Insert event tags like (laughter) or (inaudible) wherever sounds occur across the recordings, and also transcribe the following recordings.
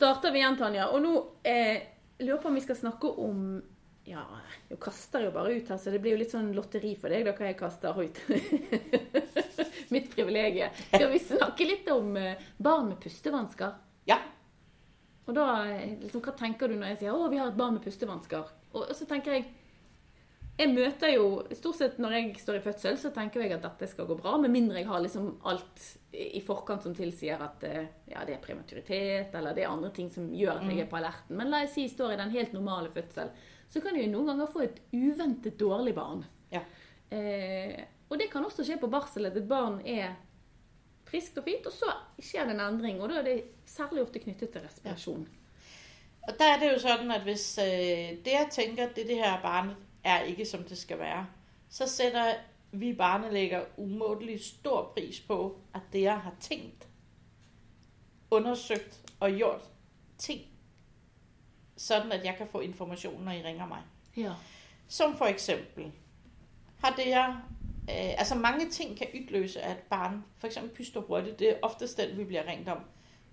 starter vi igjen, Tanja. Og nå eh, lurer på om vi skal snakke om Ja, jeg kaster jo bare ut her, så det blir jo litt sånn lotteri for deg da, hva jeg kaster ut. (laughs) Mitt privilegium. Skal vi snakke litt om eh, barn med pustevansker? Ja. Og da, eh, liksom, hva tenker du når jeg sier 'Å, vi har et barn med pustevansker'? Og, og så tenker jeg jeg møter jo, Stort sett når jeg står i fødsel, så tenker jeg at dette skal gå bra. Med mindre jeg har liksom alt i forkant som tilsier at eh, ja, det er prematuritet, eller det er andre ting som gjør at jeg er på alerten. Men la jeg si jeg står i den helt normale fødsel, så kan jeg jo noen ganger få et uventet dårlig barn. Ja. Eh, og det kan også skje på barsel, at et barn er friskt og fint, og så skjer det en endring. Og da er det særlig ofte knyttet til respirasjon. Og der er det jo sådan, at hvis øh, det jeg tænker, det, det her barnet er ikke som det skal være, så sætter vi barnelægger umådelig stor pris på, at det jeg har tænkt, undersøgt og gjort ting, sådan at jeg kan få information, når I ringer mig. Ja. Som for eksempel, har det jeg, øh, altså mange ting kan udløse, at et barn for eksempel pyster hurtigt. Det er oftest den, vi bliver ringt om.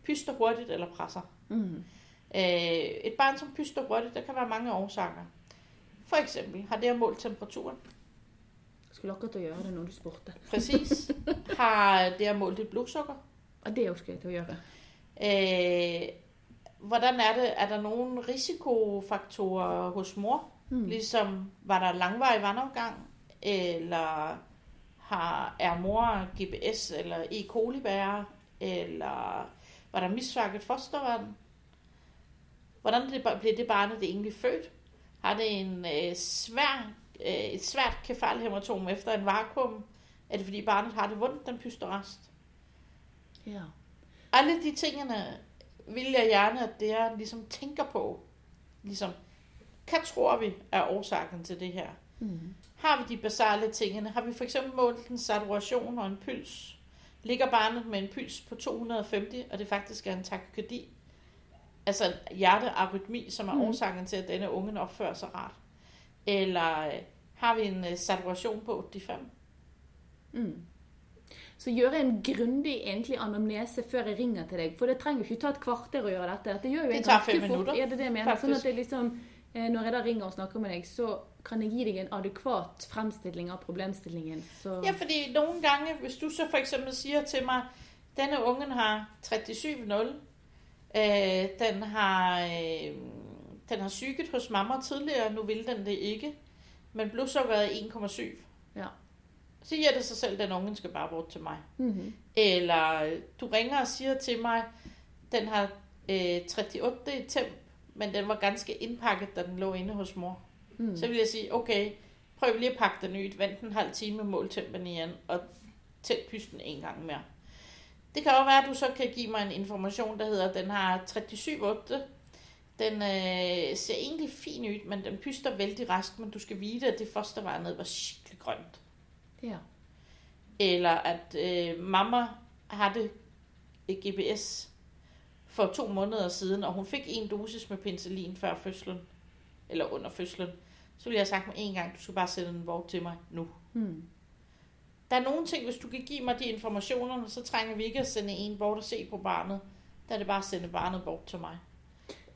Pyster hurtigt eller presser. Mm. Øh, et barn, som pyster hurtigt, der kan være mange årsager. For eksempel har det målt temperaturen. Skulle akkurat til å gjøre det når du spurte. Præcis. (laughs) har det målt dit blodsukker. Ja, det skal jeg til å gjøre. Øh, hvordan er det? Er der nogle risikofaktorer hos mor? Mm. Ligesom, var der langvarig vandafgang? Eller har, er mor GPS eller E. coli bærer? Eller var der misværket fostervand? Hvordan det, blev det barnet det egentlig født? Har det en øh, svær, øh, et svært kefalhematom efter en vakuum? Er det fordi barnet har det vondt, den pysterrest? Ja. Alle de tingene vil jeg gerne, at det er ligesom tænker på. Ligesom, hvad tror vi er årsagen til det her? Mm. Har vi de basale tingene? Har vi for eksempel målt en saturation og en puls? Ligger barnet med en puls på 250, og det faktisk er en takykardi? Altså hjertearytmi, som er Mhm. årsagen til, at denne unge opfører sig rart. Eller øh, har vi en øh, saturation på 85? Mm. Så gjøre en grundig egentlig anamnese før jeg ringer til deg. For det trenger ikke ta et kvarter å gjøre dette. Dette gjør jo Det tar fem fort. minutter, Er det det jeg mener? Sånn faktisk. at det liksom, eh, når jeg da ringer og snakker med deg, så kan jeg gi deg en adekvat fremstilling av problemstillingen. Så... Ja, fordi nogle gange, hvis du så for eksempel siger til mig, denne ungen har 37,0, øh, den har, øh, den har syget hos mamma tidligere, nu vil den det ikke, men blodsukkeret er 1,7. Ja. Så giver det sig selv, at den ungen skal bare bort til mig. Mhm. Eller du ringer og siger til mig, den har øh, 38 i temp, men den var ganske indpakket, da den lå inde hos mor. Mm. Så vil jeg sige, okay, prøv lige at pakke den ud, vent en halv time, mål tempen igen, og tæt pysten en gang mere. Det kan også være, at du så kan give mig en information, der hedder, at den har 37,8. Den øh, ser egentlig fin ud, men den pyster vældig rask, men du skal vide, at det fostervarnet var skikkelig grønt. Ja. Eller at øh, mamma havde et GPS for to måneder siden, og hun fik en dosis med penicillin før fødslen, eller under fødslen. Så ville jeg have sagt med en gang, du skal bare sende en vort til mig nu. Mm. Der er nogle ting, hvis du kan give mig de informationer, så trænger vi ikke at sende en bort og se på barnet. Der er det bare at sende barnet bort til mig.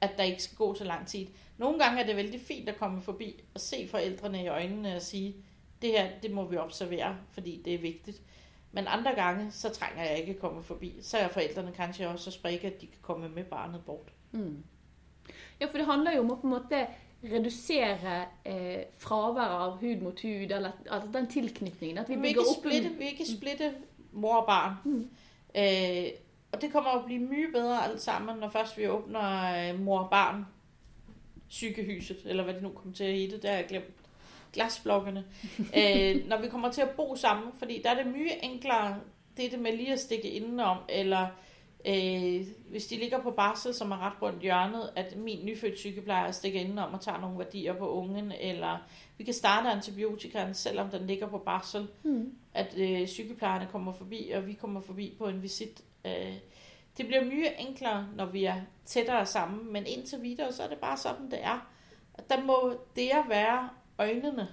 At der ikke skal gå så lang tid. Nogle gange er det vældig fint at komme forbi og se forældrene i øjnene og sige, det her, det må vi observere, fordi det er vigtigt. Men andre gange, så trænger jeg ikke at komme forbi. Så er forældrene kanskje også så sprikke, at de kan komme med barnet bort. Mm. Ja, for det handler jo om at på en måte redusere eh, fraværet av hud mot hud, eller altså den tilknytningen. At vi Vi bygger opp en- splitte, vi vil ikke splitte mor og barn. Mm. Øh, og det kommer at blive mye bedre alt sammen, når først vi åbner øh, mor og barn sygehuset, eller hvad det nu kommer til at hedde, der har jeg glemt glasblokkene. øh, (laughs) når vi kommer til at bo sammen, fordi der er det mye enklere, det er det med lige at stikke indenom, eller øh, hvis de ligger på barsel, som er ret rundt hjørnet, at min nyfødt sygeplejer stikker indenom og tager nogle værdier på ungen, eller vi kan starte antibiotikaen, selvom den ligger på barsel, Mm. at øh, sygeplejernes kommer forbi, og vi kommer forbi på en visit. Øh, det bliver mye enklere, når vi er tættere sammen, men indtil videre, så er det bare sådan, det er. Der må det være øjnene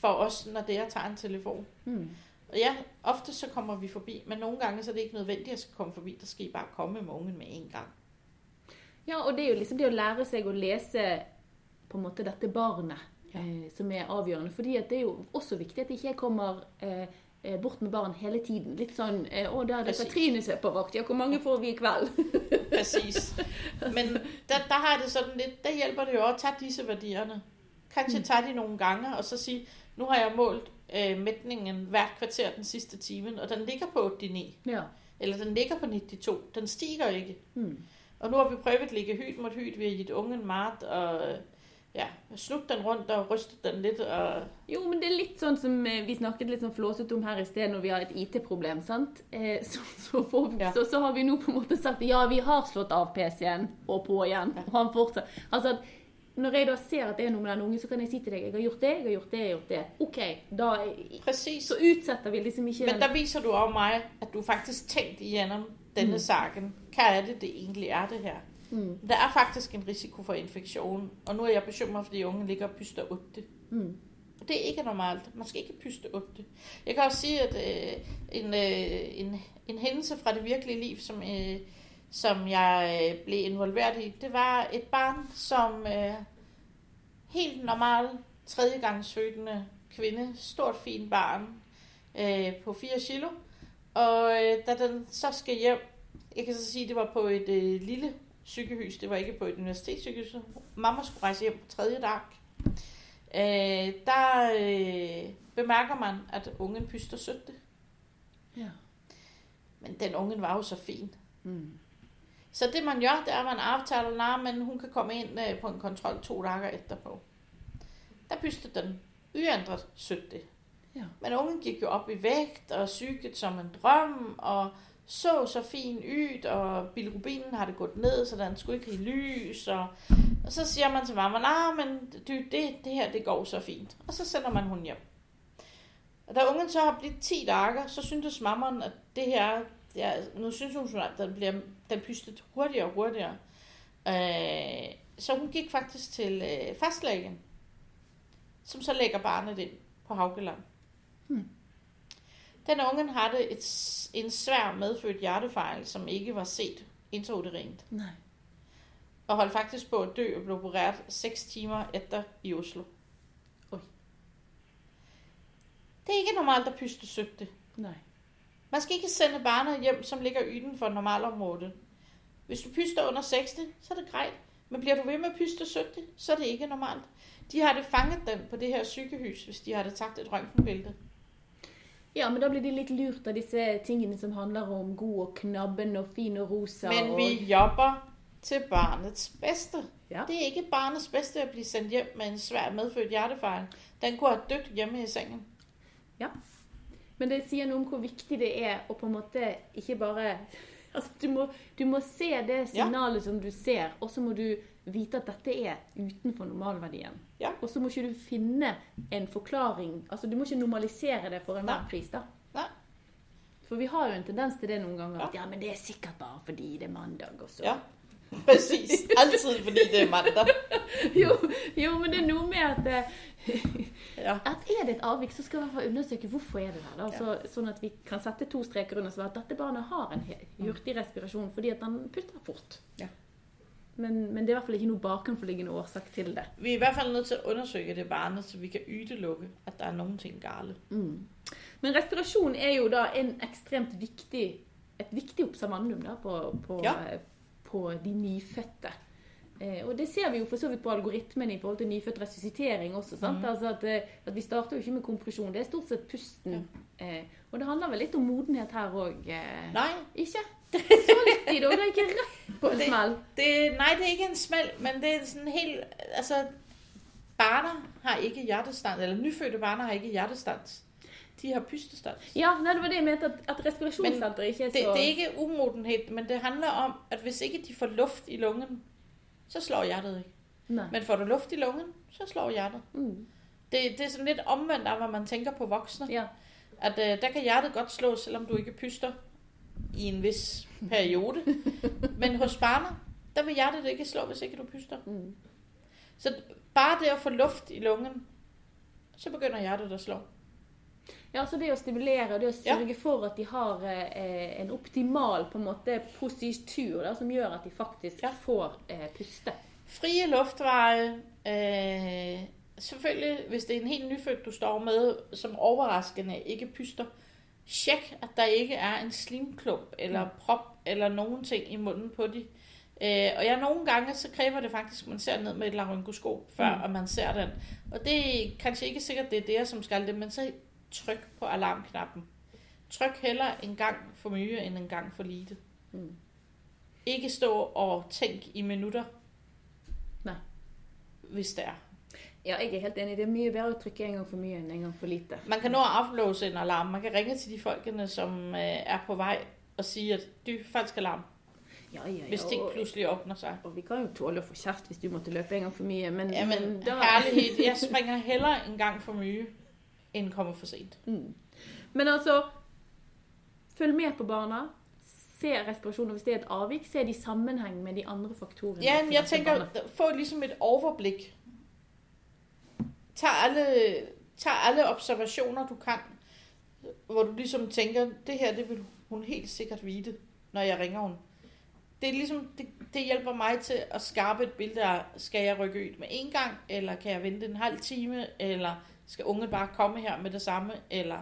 for os, når det er tager en telefon. Mm. Ja, ofte så kommer vi forbi, men nogle gange så er det ikke nødvendigt, at jeg skal komme forbi. Der skal I bare komme med ungen med en gang. Ja, og det er jo liksom det å lære seg å lese på en måte dette barnet Ja. eh, som er avgjørende. Fordi at det er jo også viktig at ikke jeg kommer eh, eh, bort med barn hele tiden. Litt sånn eh, 'Å, da er det. Katrine som er på vakt. Ja, hvor mange får vi i kveld?' (laughs) Præcis. Men der, der har det sådan lidt, der hjælper det jo at tage disse værdierne. Kanskje Mm. tage de nogle gange, og så sige, nu har jeg målt øh, mætningen hvert kvarter den sidste time, og den ligger på 89, ja. eller den ligger på 92, den stiger ikke. Mm. Og nu har vi prøvet at ligge hyt mod hyt, vi har givet ungen mat, og øh, ja, snudt den rundt og rystet den lidt, og Jo, men det er litt sånn som eh, vi snakket litt sånn flåsete om her i sted når vi har et IT-problem, sant? Eh, så, så, får vi, Ja. så, så har vi nå på en måte sagt ja, vi har slått av PC-en og på igjen. Og han fortsatt. Altså, når jeg da ser at det er noe med den ungen, så kan jeg si til deg jeg har gjort det, jeg har gjort det, jeg har gjort det. Ok, da præcis. så utsetter vi liksom ikke Men der viser du også mig, at du faktisk tænkt igennem denne Mm. sagen. Hvad er det, det egentlig er det her? Mm. Der er faktisk en risiko for infektion, og nu er jeg bekymret, fordi unge ligger og pyster 8. Mm. Og det er ikke normalt. Man skal ikke pyste 8. Jeg kan også sige, at øh, en, øh, en, en hændelse fra det virkelige liv, som, øh, som jeg øh, blev involveret i, det var et barn, som øh, helt normal tredjegangsfødende kvinde, stort fint barn øh, på 4 kilo, og øh, da den så skal hjem, jeg kan så sige, at det var på et øh, lille sygehus, det var ikke på et universitetssygehus, mamma skulle rejse hjem på tredje dag, øh, der øh, bemærker man, at ungen pyster sødt. Ja. Men den ungen var jo så fin. Mm. Så det man gør, det er, at man aftaler, nej, men hun kan komme ind øh, på en kontrol to dage etterpå. Der pyster den uændret sødt. Ja. Men ungen gik jo op i vægt og psyket som en drøm, og så så fin ud, og bilirubinen har det gået ned, så den skulle ikke i lys, og, og så siger man til mamma, nej, men du, det, det her, det går så fint. Og så sender man hun hjem. Og da ungen så har blivet 10 dage, så syntes mammeren, at det her, ja, nu synes hun, at den, bliver, den pystet hurtigere og hurtigere. Øh, så hun gik faktisk til øh, fastlægen, som så lægger barnet ind på Haugeland. Hmm. Den ungen havde et, en svær medfødt hjertefejl, som ikke var set intrauterint, Nej. og holdt faktisk på at dø og blev opereret 6 timer efter i Oslo. Oj. Det er ikke normalt at pyste søgte. Nej. Man skal ikke sende barnet hjem, som ligger yden for normalområdet. Hvis du pyster under 60, så er det grejt. Men bliver du ved med at pyste 70, så er det ikke normalt. De har det fanget den på det her sygehus, hvis de har det taget et røntgenbillede. Ja, men da blir de litt lurt av disse tingene som handler om god og knabben og fin og rosa. Men og... vi jobber til barnets bedste. Ja. Det er ikke barnets bedste at blive sendt hjem med en svær medfødt hjertefejl. Den kunne have dødt hjemme i sengen. Men det sier noe om hvor viktig det er å på en måte ikke bare (laughs) Altså, du må, du må se det signalet som du ser, og så må du vite at dette er utenfor normalverdien. Ja. Og så må ikke du finne en forklaring Altså, du må ikke normalisere det for enhver pris, da. Nei. For vi har jo en tendens til det noen ganger. Ja. At ja, men det er sikkert bare fordi det er mandag, og så Ja, præcis. Altid fordi det er mandag. (laughs) jo, jo, men det er noe med at eh, (laughs) Ja. At er det et avvik, så skal vi i hvert fall undersøke hvorfor er det der. Da. Så, sånn at vi kan sette to streker under så at dette barnet har en he- hurtig respirasjon fordi at han puster fort. Ja. Men, men det er i hvert fall ikke noe bakenforliggende årsak til det. Vi er i hvert fald nødt til at undersøge det barnet, så vi kan udelukke, at der er nogen ting gale. Mm. Men respirasjon er jo da en ekstremt viktig, et viktig observandum da, på, på, Ja. på de nyfødte. Eh, og det ser vi jo for så vidt på algoritmen i forhold til nyfødt resuscitering også. sant? Mhm. Altså at, eh, at Vi starter jo ikke med kompresjon, det er stort sett pusten. Eh, og det handler vel litt om modenhet her òg. Eh, Nej, ikke? Så alltid, da. Det er ikke rett på en Det- smell. det, nej, det er ikke en smæld, men det er sådan helt, altså, barner har ikke hjertestand, eller nyfødte barner har ikke hjertestand. De har pystestand. Ja, nei, det var det jeg mente, at, at respirasjonssenteret ikke er Det, så det er ikke umodenhed, men det handler om, at hvis ikke de får luft i lungen, så slår hjertet ikke. Nei. Men får du luft i lungen, så slår hjertet. Mm. Det, det er sådan lidt omvendt af, hvad man tænker på voksne. Ja. At øh, der kan hjertet godt slå, selvom du ikke pyster i en vis periode. (laughs) Men hos barnet, der vil hjertet ikke slå, hvis ikke du pyster. Mm. Så bare det at få luft i lungen, så begynder hjertet at slå. Ja, så det å stimulere, det å sørge for at de har eh, en optimal på en måte positur da, som gjør at de faktisk Ja. får eh, puste. Frie luftveje. Øh, selvfølgelig, hvis det er en helt nyfødt, du står med, som overraskende ikke pyster, tjek, at der ikke er en slimklump eller prop eller nogen ting i munden på de. Øh, og ja, nogle gange, så kræver det faktisk, at man ser ned med et laryngoskop, før Mm. mm. man ser den. Og det er kanskje ikke sikkert, det er det, som skal det, men så tryk på alarmknappen. Tryk heller en gang for mye, end en gang for lite. Mm. Ikke stå og tænk i minutter. Nej. Hvis det er. Ja, jeg er helt enig. Det er mye bedre å trykke en gang for mye enn en gang for lite. Man kan nå at aflåse en alarm. Man kan ringe til de folkene, som øh, er på vej og sige, at det er falsk alarm, Ja, ja, ja. hvis ting og, pludselig åbner sig. og vi kan jo tåle å få kjeft hvis du måtte løpe en gang for mye, men, Jamen, men da herlighed. Jeg springer hellere en gang for mye, end kommer for sent. Mm. Men altså, følg med på barna. Se respirasjoner hvis det er et avvik. Se det i sammenheng med de andre faktorene. Ja, men jeg tænker, få ligesom et overblik. Tag alle, tag alle observationer, du kan, hvor du ligesom tænker, det her, det vil hun helt sikkert vide, når jeg ringer hun. Det, er ligesom, det, det hjælper mig til at skabe et billede af, skal jeg rykke ud med en gang, eller kan jeg vente en halv time, eller skal ungen bare komme her med det samme, eller...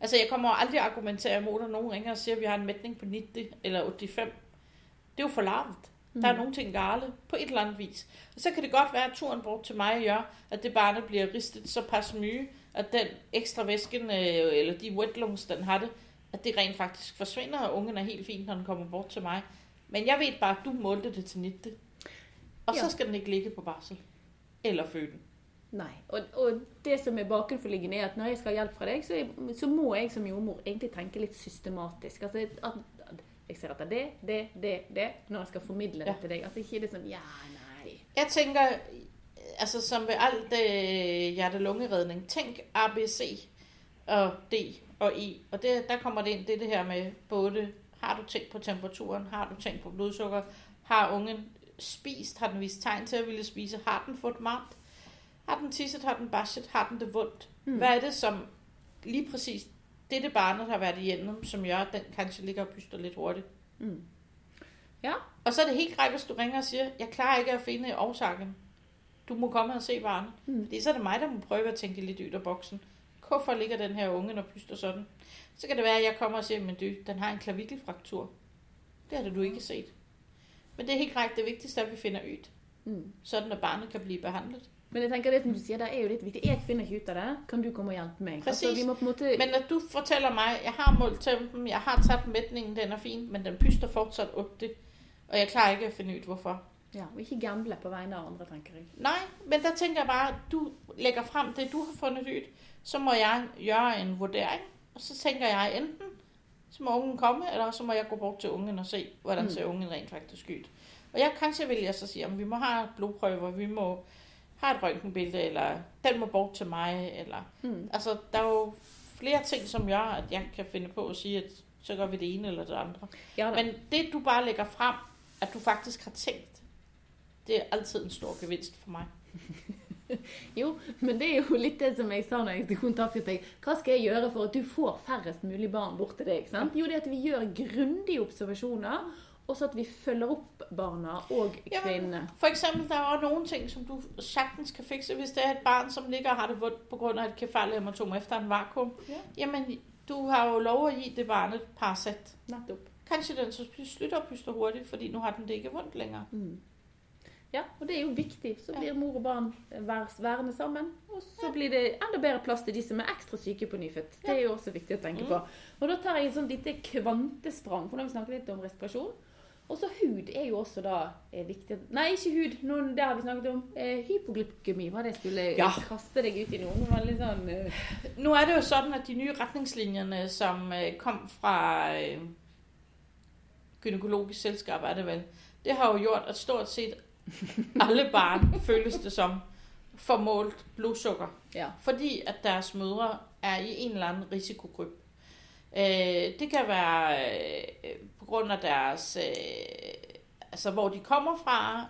Altså, jeg kommer jo aldrig at argumentere imod, at nogen ringer og siger, at vi har en mætning på 90 eller 85. Det er jo for lavt. Der er nogle ting gale på et eller andet vis. Og så kan det godt være, at turen bort til mig gør, at det barne bliver ristet så pas mye, at den ekstra væsken, øh, eller de wetlungs, den har det, at det rent faktisk forsvinder, og ungen er helt fint, når den kommer bort til mig. Men jeg ved bare, at du målte det til 90. Og Ja. så skal den ikke ligge på barsel. Eller føden. Nei. Og, og det som er bakenforliggende, er at når jeg skal ha hjelp fra deg, så, er, så må jeg som jordmor egentlig tenke litt systematisk. Altså, at, at jeg ser etter det, det, det, det, når jeg skal formidle det Ja. til deg. Altså ikke det sånn Ja, nei. Jeg tænker, altså som ved alt øh, hjerte-lungeredning, tænk ABC og D og E. Og det, der kommer det ind, det det her med både, har du tænkt på temperaturen, har du tænkt på blodsukker, har ungen spist, har den vist tegn til at ville spise, har den fået mat, har den tisset, har den basset, har den det vondt. Mm. Hvad er det som lige præcis dette barnet har været igennem, som gør, at den kanskje ligger og pyster lidt hurtigt. Mm. Ja. Og så er det helt greit, hvis du ringer og siger, jeg klarer ikke at finde årsaken. Du må komme og se barnet. Mm. Fordi så er det mig, der må prøve at tænke lidt ud af boksen. Hvorfor ligger den her unge og pyster sådan? Så kan det være, at jeg kommer og siger, men du, den har en klavikelfraktur. Det har du ikke set. Men det er helt korrekt. Det vigtigste er, at vi finder ud. Mm. Sådan at barnet kan blive behandlet. Men jeg tenker det som du sier, det er jo litt viktig. Jeg finner ikke ut av det. Kan du komme og hjelpe meg? Altså, Præcis. vi må på en måte... Men når du fortæller mig, jeg har målt tempen, jeg har taget mætningen, den er fin, men den pyster fortsat op det. Og jeg klarer ikke at finde ud, hvorfor. Ja, og ikke gamble på vegne av andre, tenker jeg. Nej, men der tænker jeg bare, du lægger frem det, du har fundet ud. Så må jeg gøre en vurdering, og så tænker jeg enten, så må ungen komme, eller så må jeg gå bort til ungen og se, hvordan Mm. ser ungen rent faktisk ud. Og jeg kanskje vil jeg så sige, at vi må have blodprøver, vi må have et røntgenbillede, eller den må bort til mig, eller... Mm. Altså, der er jo flere ting, som gør, at jeg kan finde på at sige, at så gør vi det ene eller det andre. Ja da. Men det, du bare lægger frem, at du faktisk har tænkt, det er altid en stor gevinst for mig. (laughs) Jo, men det er jo litt det som jeg sa når jeg kontaktet deg. Hva skal jeg gjøre for at du får færrest mulig barn bort til deg? sant? Jo, det at vi gjør grundige observasjoner, og så at vi følger opp barna og Jamen, kvinnene. For eksempel, der er nogle ting, som du sagtens kan fikse, hvis det er et barn, som ligger og har det vondt på grund af et kefalhematom efter en vakuum. Ja. Jamen, du har jo lov at give det barn et parasæt. Nettopp. Kanskje den så slutter at pyste hurtigt, fordi nu har den det ikke vondt længere. Mm. Ja, og det er jo viktig. Så Ja. blir mor og barn vær- værende sammen. Og så blir det enda bedre plass til de som er ekstra syke på nyfødt. Det er jo også viktig å tenke Mm. på. Og da tar jeg et sånt lite kvantesprang, for nå har vi snakket litt om respirasjon. Og så hud er jo også da eh, viktig. Nei, ikke hud. Nå, det har vi snakket om. Eh, hypoglykemi var det jeg skulle Ja. kaste deg ut i nå. Det var litt sånn eh, Nu er det jo sådan, at de nye retningslinjerne, som øh, kom fra øh, gynækologisk selskab, er det vel, det har jo gjort, at stort set alle barn (laughs) føles det som formålt blodsukker. Ja. fordi at deres mødre er i en eller anden risikogruppe. Øh, det kan være øh, på grund af deres, øh, altså hvor de kommer fra,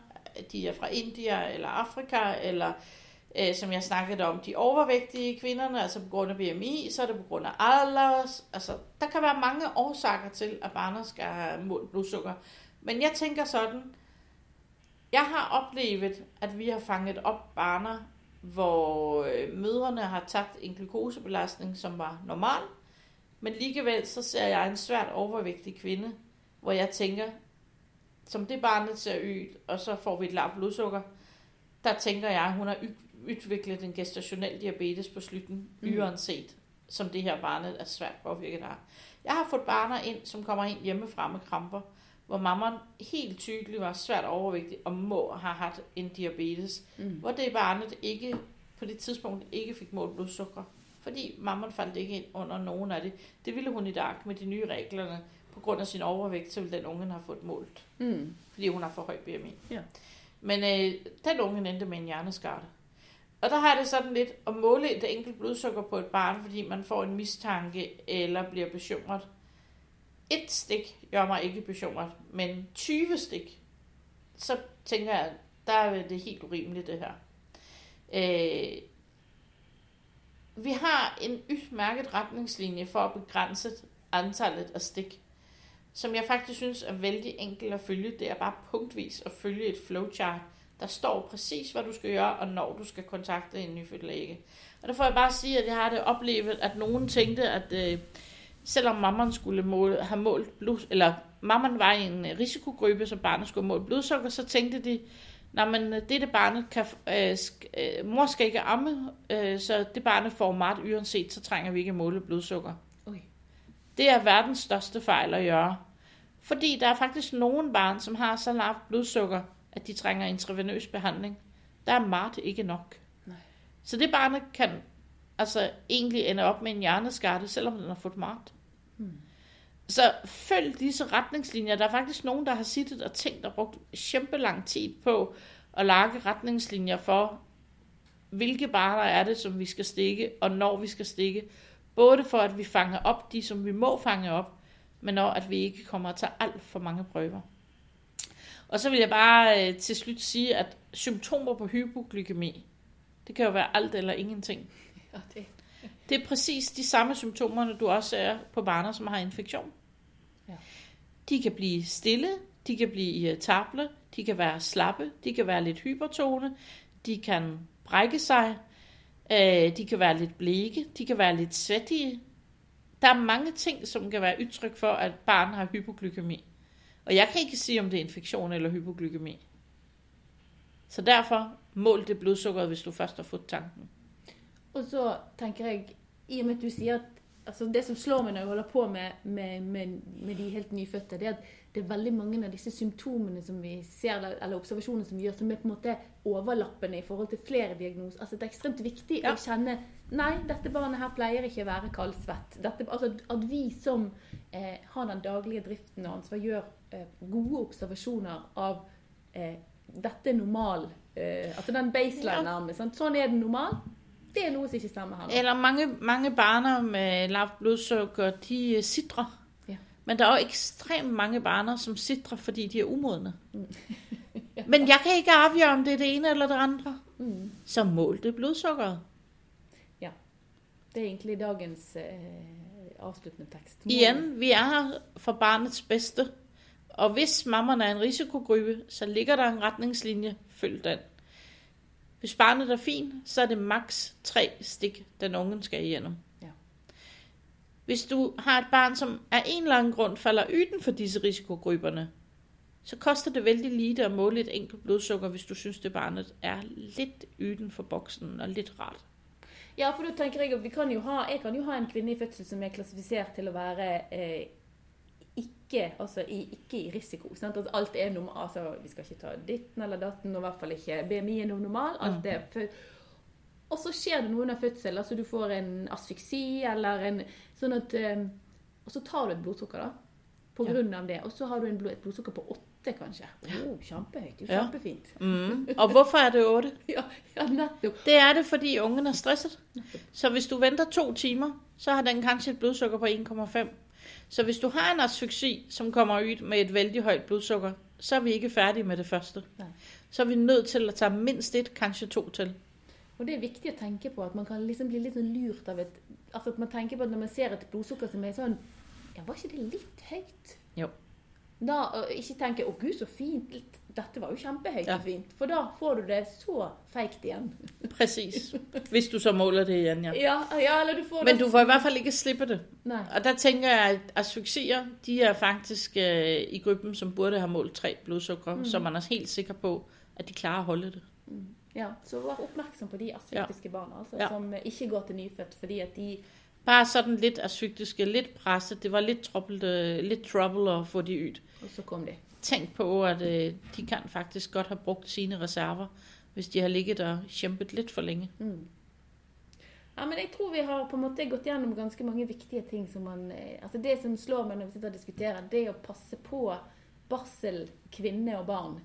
de er fra India eller Afrika, eller øh, som jeg snakkede om, de overvægtige kvinderne, altså på grund af BMI, så er det på grund af alders, Altså, der kan være mange årsager til, at barnet skal have målt blodsukker. Men jeg tænker sådan, jeg har oplevet, at vi har fanget op barner, hvor øh, mødrene har tabt en glukosebelastning, som var normal, men alligevel så ser jeg en svært overvægtig kvinde, hvor jeg tænker, som det barnet ser ud, og så får vi et lavt blodsukker, der tænker jeg, at hun har udviklet en gestationel diabetes på slutten, mm. uanset som det her barnet er svært påvirket af. Jeg har fået barner ind, som kommer ind hjemmefra med kramper, hvor mammaen helt tydeligt var svært overvægtig og må have haft en diabetes, mm. hvor det barnet ikke på det tidspunkt ikke fik målt blodsukker, fordi mammaen faldt ikke ind under nogen af det. Det ville hun i dag med de nye reglerne, på grund af sin overvægt, så ville den unge have fået målt, mm. fordi hun har for høj BMI. Ja. Men øh, den unge endte med en hjerneskade. Og der har det sådan lidt at måle et enkelt blodsukker på et barn, fordi man får en mistanke eller bliver bekymret. Et stik gør mig ikke bekymret, men 20 stik, så tænker jeg, der er det helt urimeligt det her. Øh, vi har en udmærket retningslinje for at begrænse antallet af stik, som jeg faktisk synes er vældig enkelt at følge. Det er bare punktvis at følge et flowchart, der står præcis, hvad du skal gøre, og når du skal kontakte en nyfødt læge. Og der får jeg bare sige, at jeg har det oplevet, at nogen tænkte, at øh, selvom mamman skulle måle, have målt blod, eller mamman var i en risikogruppe, så barnet skulle måle blodsukker, så tænkte de, Nå, men øh, det barnet kan, øh, sk, øh, mor skal ikke amme, øh, så det barnet får meget uanset, så trænger vi ikke at måle blodsukker. Okay. Det er verdens største fejl at gøre. Fordi der er faktisk nogen barn, som har så lavt blodsukker, at de trænger intravenøs behandling. Der er meget ikke nok. Nej. Så det barnet kan altså egentlig ende op med en hjerneskade, selvom den har fået meget. Så følg disse retningslinjer. Der er faktisk nogen, der har sittet og tænkt og brugt kæmpe lang tid på at lage retningslinjer for, hvilke barner er det, som vi skal stikke, og når vi skal stikke. Både for, at vi fanger op de, som vi må fange op, men også, at vi ikke kommer at tage alt for mange prøver. Og så vil jeg bare øh, til slut sige, at symptomer på hypoglykemi, det kan jo være alt eller ingenting. (laughs) Ja, det. det er præcis de samme symptomer, du også er på barner, som har infektion. Ja. De kan blive stille, de kan blive irritable, de kan være slappe, de kan være lidt hypertone, de kan brække sig, øh, de kan være lidt blege, de kan være lidt svettige. Der er mange ting, som kan være udtryk for, at barn har hypoglykemi. Og jeg kan ikke sige, om det er infektion eller hypoglykemi. Så derfor mål det blodsukkeret, hvis du først har fået tanken. Og så tænker jeg, i og med at du siger, at altså det som slår mig, når jeg holder på med, med, med, med de helt nyfødte, det er, at det er veldig mange av disse symptomene som vi ser, eller observasjoner som vi gjør, som er på en måte overlappende i forhold til flere diagnoser. Altså det er ekstremt viktig ja. å kjenne Nei, dette barnet her pleier ikke å være kaldsvett. Dette, altså At vi som eh, har den daglige driften og ansvar, gjør eh, gode observasjoner av eh, dette er normal eh, Altså den baseline nærmest. Ja. Sånn er det normal. Det er som ikke stemmer her. Eller mange, mange barn med lavt blodsukker, de eh, sidrer. Men der er jo ekstremt mange barner, som sidder, fordi de er umodne. Mm. (laughs) ja. Men jeg kan ikke afgøre, om det er det ene eller det andre. Mm. Så mål det blodsukkeret. Ja, det er egentlig dagens øh, afsluttende tekst. Mål. Igen, vi er her for barnets bedste. Og hvis mammaen er en risikogruppe, så ligger der en retningslinje. Følg den. Hvis barnet er fin, så er det maks tre stik, den ungen skal igennem. Hvis du har et barn, som af en eller anden grund falder uden for disse risikogrupperne, så koster det vældig lite at måle et enkelt blodsukker, hvis du synes, det barnet er lidt uden for boksen og lidt rart. Ja, for du tenker jeg at vi kan jo ha, jeg kan jo ha en kvinne i fødsel som er klassifisert til å være eh, ikke, altså i, ikke i risiko. Sant? At alt er normalt. Altså, vi skal ikke ta ditten eller datten, og i hvert fall ikke BMI er normal. Alt er for, og så skjer det noe under fødsel. altså Du får en asfyksi eller en sånn at, um, Og så tar du et blodsukker da, på grunn av det. Og så har du en blod, et blodsukker på åtte, kanskje. Oh, kjempehøyt. Det er jo kjempefint. Mm. Og hvorfor er det otte? (laughs) ja, ja, nettopp. Det er det fordi ungen er stresset. Så hvis du venter to timer, så har den kanskje et blodsukker på 1,5. Så hvis du har en asfyksi, som kommer ud med et vældig højt blodsukker, så er vi ikke færdige med det første. Nej. Så er vi nødt til at tage mindst et, kanskje to til. Og det er viktig å tenke på at man kan liksom bli litt sånn lurt av et Altså at man tenker på at når man ser et blodsukker som er sånn Ja, var ikke det litt høyt? Jo. Da og ikke tenke 'Å, gud, så fint'. Dette var jo kjempehøyt Ja. og fint. For da får du det så feigt igjen. Præcis. Hvis du så måler det igen, ja. Ja, ja eller du får Men det du får i hvert fald ikke slippe det. Nei. Og der tænker jeg, at asfixier, de er faktisk øh, i gruppen, som burde have målt tre blodsukker, mm. så man er helt sikker på, at de klarer at holde det. Ja, så vær oppmerksom på de asfyktiske barna altså, Ja. som ikke går til nyfødt fordi at de Bare sådan lidt asfyktiske, lidt presset. Det var lidt trouble, øh, lidt trouble at få de ud. Og så kom de. Tænk på, at øh, de kan faktisk godt have brugt sine reserver, hvis de har ligget og kæmpet lidt for længe. Mm. Ja, men jeg tror vi har på en måte gått gjennom ganske mange viktige ting som man eh, Altså det som slår meg når vi sitter og diskuterer, det å passe på barsel, kvinne og barn.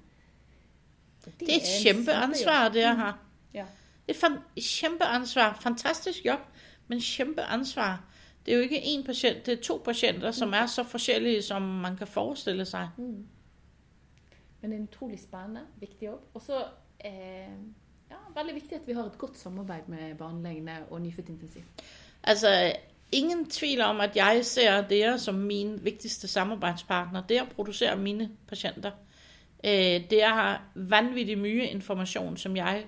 Det er et en det jeg har. Ja. Det er fan- et kæmpe ansvar. Fantastisk job, men kæmpe ansvar. Det er jo ikke én patient, det er to patienter, som er så forskellige, som man kan forestille sig. Mm. Men det er en utrolig spennende, viktig jobb. Og så eh, ja, veldig viktig at vi har et godt samarbeid med barnelegene og nyfødtintensiv. Altså, ingen tvivl om, at jeg ser dere som min vigtigste samarbejdspartner. Det at producere mine patienter. Øh, det er vanvittigt mye information, som jeg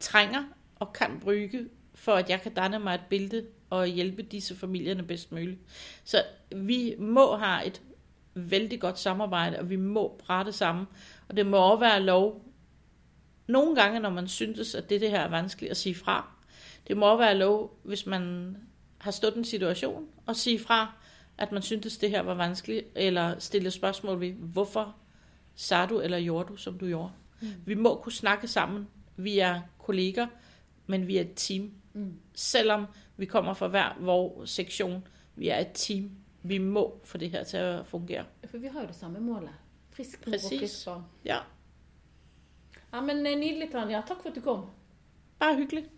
trænger og kan bruge, for at jeg kan danne mig et billede og hjælpe disse familierne bedst muligt. Så vi må have et vældig godt samarbejde, og vi må prate sammen. Og det må også være lov, nogle gange, når man synes, at det, det her er vanskeligt at sige fra. Det må også være lov, hvis man har stået en situation, og sige fra, at man syntes, det her var vanskeligt, eller stille spørgsmål ved, hvorfor sagde du eller gjorde du, som du gjorde. Mm. Vi må kunne snakke sammen. Vi er kolleger, men vi er et team. Mm. Selvom vi kommer fra hver vores sektion, vi er et team. Vi må få det her til at fungere. For vi har jo det samme målet. Frisk mor og Præcis. frisk barn. Ja, Ja, men eh, Nydelig, Tanja. Takk for at du kom. bare hyggeligt.